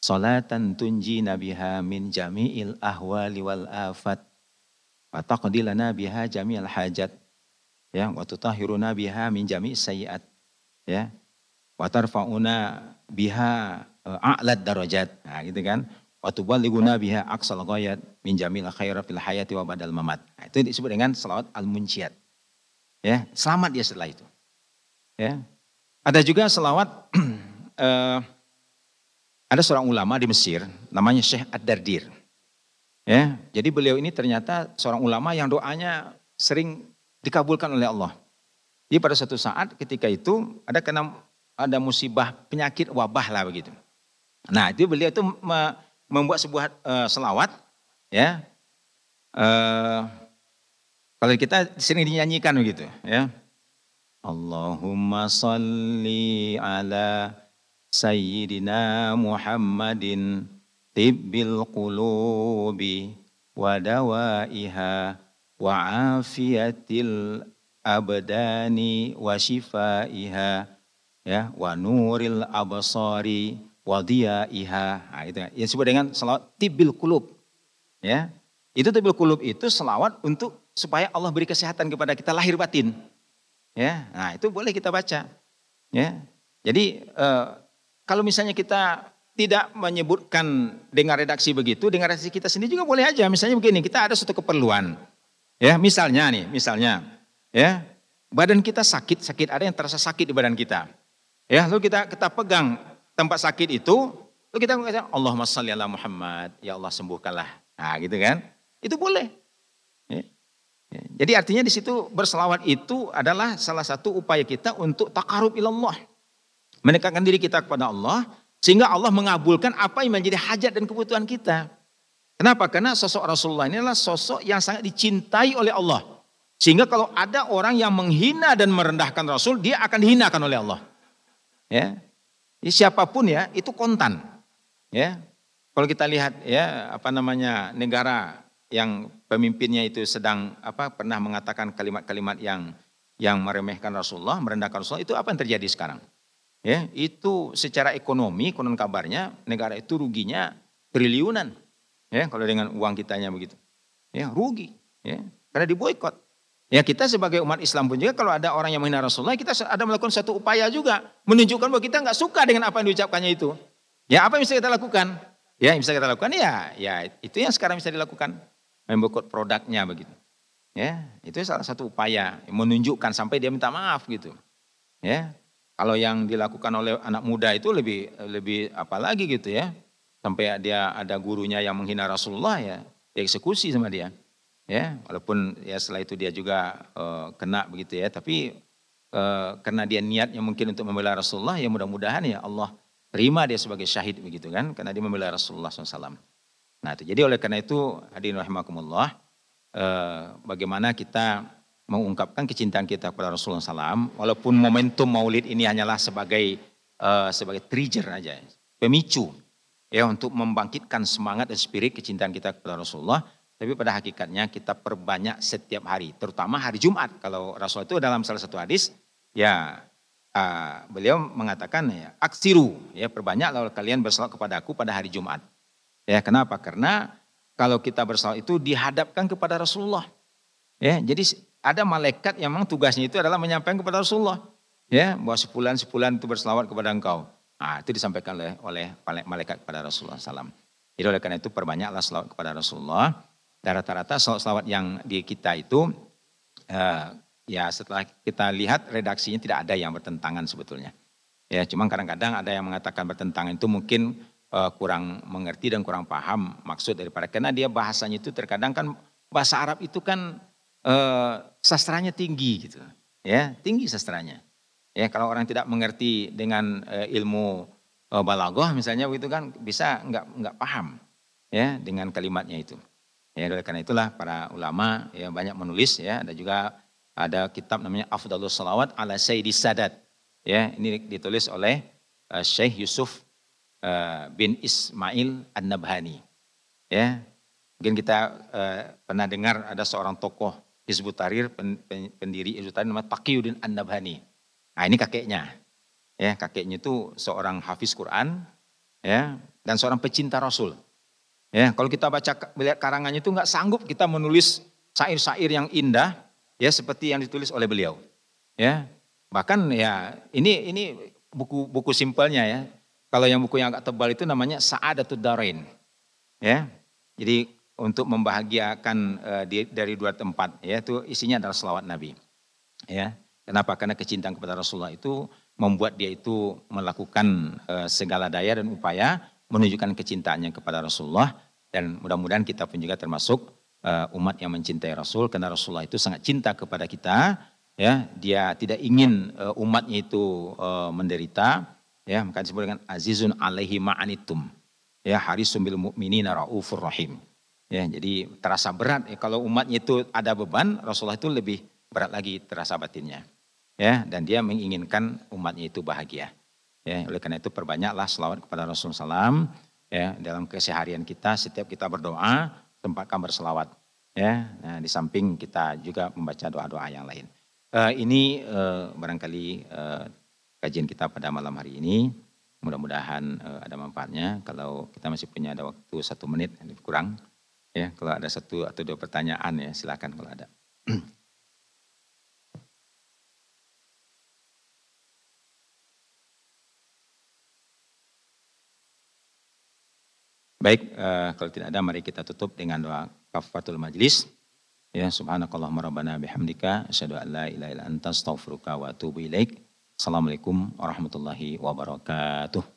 salatan tunjina biha min jami'il ahwali wal afat wa taqdilana biha jami'al hajat ya wa tutahhiruna biha min jami'is sayiat ya wa tarfa'una biha uh, a'lad darajat nah gitu kan wa tuballighuna biha aqsal ghayat min jamil khairat fil hayati wa badal mamat. Nah, itu disebut dengan selawat al-munjiat. Ya, selamat dia setelah itu. Ya. Ada juga selawat uh, *clears throat* ada seorang ulama di Mesir namanya Syekh Ad-Dardir. Ya, jadi beliau ini ternyata seorang ulama yang doanya sering dikabulkan oleh Allah. Jadi pada suatu saat ketika itu ada kena ada musibah penyakit wabah lah begitu. Nah itu beliau itu membuat sebuah uh, selawat ya. Uh, kalau kita sering dinyanyikan begitu ya. Allahumma salli ala sayyidina Muhammadin tibbil qulubi wa dawaiha wa afiyatil abdani wa shifaiha ya wa nuril absari wa diyaiha. Nah, itu ya. disebut dengan selawat tibbil qulub ya. Itu tibbil qulub itu selawat untuk supaya Allah beri kesehatan kepada kita lahir batin ya. Nah itu boleh kita baca ya. Jadi eh, kalau misalnya kita tidak menyebutkan dengan redaksi begitu, dengan redaksi kita sendiri juga boleh aja. Misalnya begini, kita ada suatu keperluan. Ya, misalnya nih, misalnya, ya, badan kita sakit, sakit ada yang terasa sakit di badan kita. Ya, lalu kita kita pegang tempat sakit itu, lalu kita mengatakan Allahumma shalli ala Muhammad, ya Allah sembuhkanlah. Nah, gitu kan? Itu boleh. Ya. Ya. Jadi artinya di situ berselawat itu adalah salah satu upaya kita untuk takarub ilallah. Mendekatkan diri kita kepada Allah sehingga Allah mengabulkan apa yang menjadi hajat dan kebutuhan kita. Kenapa? Karena sosok Rasulullah ini adalah sosok yang sangat dicintai oleh Allah. Sehingga kalau ada orang yang menghina dan merendahkan Rasul, dia akan dihinakan oleh Allah. Ya. Jadi siapa pun ya, itu kontan. Ya. Kalau kita lihat ya, apa namanya negara yang pemimpinnya itu sedang apa pernah mengatakan kalimat-kalimat yang yang meremehkan Rasulullah, merendahkan Rasulullah, itu apa yang terjadi sekarang? Ya itu secara ekonomi konon kabarnya negara itu ruginya triliunan. Ya kalau dengan uang kitanya begitu. Ya rugi. Ya karena diboykot. Ya kita sebagai umat Islam pun juga kalau ada orang yang menghina Rasulullah kita ada melakukan satu upaya juga menunjukkan bahwa kita nggak suka dengan apa yang diucapkannya itu. Ya apa yang bisa kita lakukan? Ya yang bisa kita lakukan ya ya itu yang sekarang bisa dilakukan. Memboikot produknya begitu. Ya itu salah satu upaya menunjukkan sampai dia minta maaf gitu. Ya kalau yang dilakukan oleh anak muda itu lebih lebih apa lagi gitu ya. Sampai dia ada gurunya yang menghina Rasulullah ya, dieksekusi sama dia. Ya, walaupun ya setelah itu dia juga uh, kena begitu ya, tapi uh, karena dia niatnya mungkin untuk membela Rasulullah ya mudah-mudahan ya Allah terima dia sebagai syahid begitu kan, karena dia membela Rasulullah SAW. Nah itu jadi oleh karena itu hadirin rahimakumullah, uh, bagaimana kita mengungkapkan kecintaan kita kepada Rasulullah SAW, walaupun momentum Maulid ini hanyalah sebagai uh, sebagai trigger aja, pemicu ya untuk membangkitkan semangat dan spirit kecintaan kita kepada Rasulullah. Tapi pada hakikatnya kita perbanyak setiap hari, terutama hari Jumat. Kalau Rasul itu dalam salah satu hadis, ya uh, beliau mengatakan ya aksiru, ya perbanyak lalu kalian bersolat kepada aku pada hari Jumat. Ya kenapa? Karena kalau kita bersolat itu dihadapkan kepada Rasulullah. Ya, jadi ada malaikat yang memang tugasnya itu adalah menyampaikan kepada Rasulullah. Ya, bahwa sepulan-sepulan itu berselawat kepada engkau. Nah, itu disampaikan oleh, oleh malaikat kepada Rasulullah SAW. Jadi oleh karena itu perbanyaklah selawat kepada Rasulullah. Dan rata-rata selawat yang di kita itu, uh, ya setelah kita lihat redaksinya tidak ada yang bertentangan sebetulnya. Ya, cuma kadang-kadang ada yang mengatakan bertentangan itu mungkin uh, kurang mengerti dan kurang paham maksud daripada karena dia bahasanya itu terkadang kan bahasa Arab itu kan uh, sastranya tinggi gitu. Ya, tinggi sastranya. Ya, kalau orang tidak mengerti dengan uh, ilmu uh, balaghah misalnya begitu kan bisa nggak nggak paham ya dengan kalimatnya itu. Ya, oleh karena itulah para ulama ya banyak menulis ya, ada juga ada kitab namanya Afdalus Salawat ala Sayyidi Sadat. Ya, ini ditulis oleh uh, Syekh Yusuf uh, bin Ismail An-Nabhani. Ya, mungkin kita uh, pernah dengar ada seorang tokoh Hizbut Tahrir pendiri Hizbut Tahrir namanya Taqiyuddin An-Nabhani. Nah ini kakeknya. Ya, kakeknya itu seorang hafiz Quran ya dan seorang pecinta Rasul. Ya, kalau kita baca melihat karangannya itu nggak sanggup kita menulis syair-syair yang indah ya seperti yang ditulis oleh beliau. Ya. Bahkan ya ini ini buku-buku simpelnya ya. Kalau yang buku yang agak tebal itu namanya Sa'adatud Darain. Ya. Jadi untuk membahagiakan uh, di, dari dua tempat ya itu isinya adalah selawat Nabi. Ya. Kenapa? Karena kecintaan kepada Rasulullah itu membuat dia itu melakukan uh, segala daya dan upaya menunjukkan kecintaannya kepada Rasulullah dan mudah-mudahan kita pun juga termasuk uh, umat yang mencintai Rasul karena Rasulullah itu sangat cinta kepada kita ya dia tidak ingin uh, umatnya itu uh, menderita ya maka disebut dengan azizun alaihi ma'anitum ya harisum bil mu'minina raufur rahim ya jadi terasa berat. Ya, kalau umatnya itu ada beban Rasulullah itu lebih berat lagi terasa batinnya. Ya dan dia menginginkan umatnya itu bahagia. Ya oleh karena itu perbanyaklah selawat kepada Rasulullah SAW ya dalam keseharian kita setiap kita berdoa tempatkan berselawat. Ya nah, di samping kita juga membaca doa-doa yang lain. Uh, ini uh, barangkali uh, kajian kita pada malam hari ini. Mudah-mudahan uh, ada manfaatnya. Kalau kita masih punya ada waktu satu menit kurang ya kalau ada satu atau dua pertanyaan ya silakan kalau ada *clears throat* Baik, uh, kalau tidak ada mari kita tutup dengan doa kafatul majlis. Ya, subhanakallahumma rabbana bihamdika asyhadu an la ilaha illa anta astaghfiruka wa atubu ilaik. Assalamualaikum warahmatullahi wabarakatuh.